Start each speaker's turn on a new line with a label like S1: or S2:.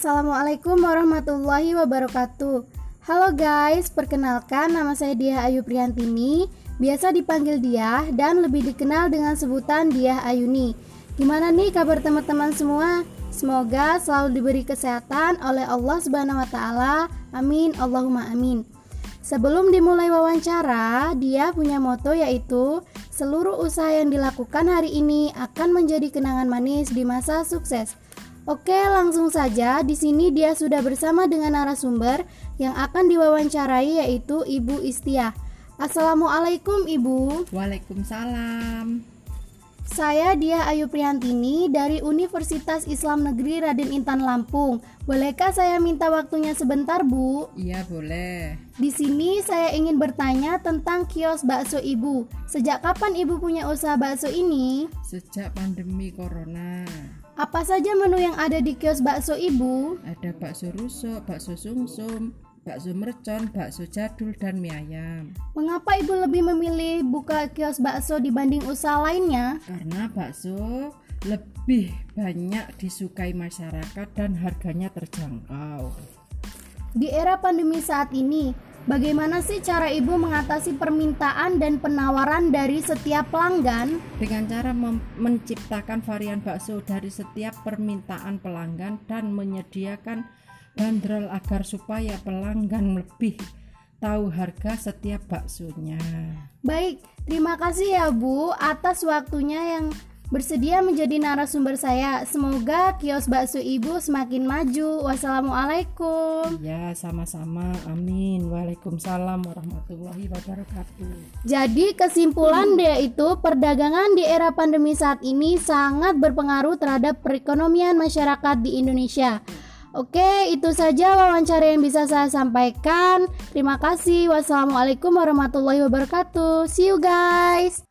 S1: Assalamualaikum warahmatullahi wabarakatuh Halo guys, perkenalkan nama saya Diah Ayu Priyantini Biasa dipanggil Diah dan lebih dikenal dengan sebutan Diah Ayuni Gimana nih kabar teman-teman semua? Semoga selalu diberi kesehatan oleh Allah Subhanahu wa taala. Amin Allahumma amin. Sebelum dimulai wawancara, dia punya moto yaitu seluruh usaha yang dilakukan hari ini akan menjadi kenangan manis di masa sukses. Oke, langsung saja. Di sini dia sudah bersama dengan narasumber yang akan diwawancarai yaitu Ibu Istia. Assalamualaikum Ibu.
S2: Waalaikumsalam.
S1: Saya Dia Ayu Priyantini dari Universitas Islam Negeri Raden Intan Lampung. Bolehkah saya minta waktunya sebentar, Bu?
S2: Iya, boleh.
S1: Di sini saya ingin bertanya tentang kios bakso Ibu. Sejak kapan Ibu punya usaha bakso ini?
S2: Sejak pandemi corona.
S1: Apa saja menu yang ada di kios bakso Ibu?
S2: Ada bakso rusuk, bakso sumsum, bakso mercon, bakso jadul, dan mie ayam.
S1: Mengapa Ibu lebih memilih buka kios bakso dibanding usaha lainnya?
S2: Karena bakso lebih banyak disukai masyarakat dan harganya terjangkau.
S1: Di era pandemi saat ini, bagaimana sih cara Ibu mengatasi permintaan dan penawaran dari setiap pelanggan?
S2: Dengan cara menciptakan varian bakso dari setiap permintaan pelanggan dan menyediakan bandrol agar supaya pelanggan lebih tahu harga setiap baksonya.
S1: Baik, terima kasih ya Bu atas waktunya yang bersedia menjadi narasumber saya. Semoga kios bakso Ibu semakin maju. Wassalamualaikum.
S2: Ya, sama-sama. Amin. Waalaikumsalam warahmatullahi wabarakatuh.
S1: Jadi kesimpulan dia itu perdagangan di era pandemi saat ini sangat berpengaruh terhadap perekonomian masyarakat di Indonesia. Oke, itu saja wawancara yang bisa saya sampaikan. Terima kasih. Wassalamualaikum warahmatullahi wabarakatuh. See you guys.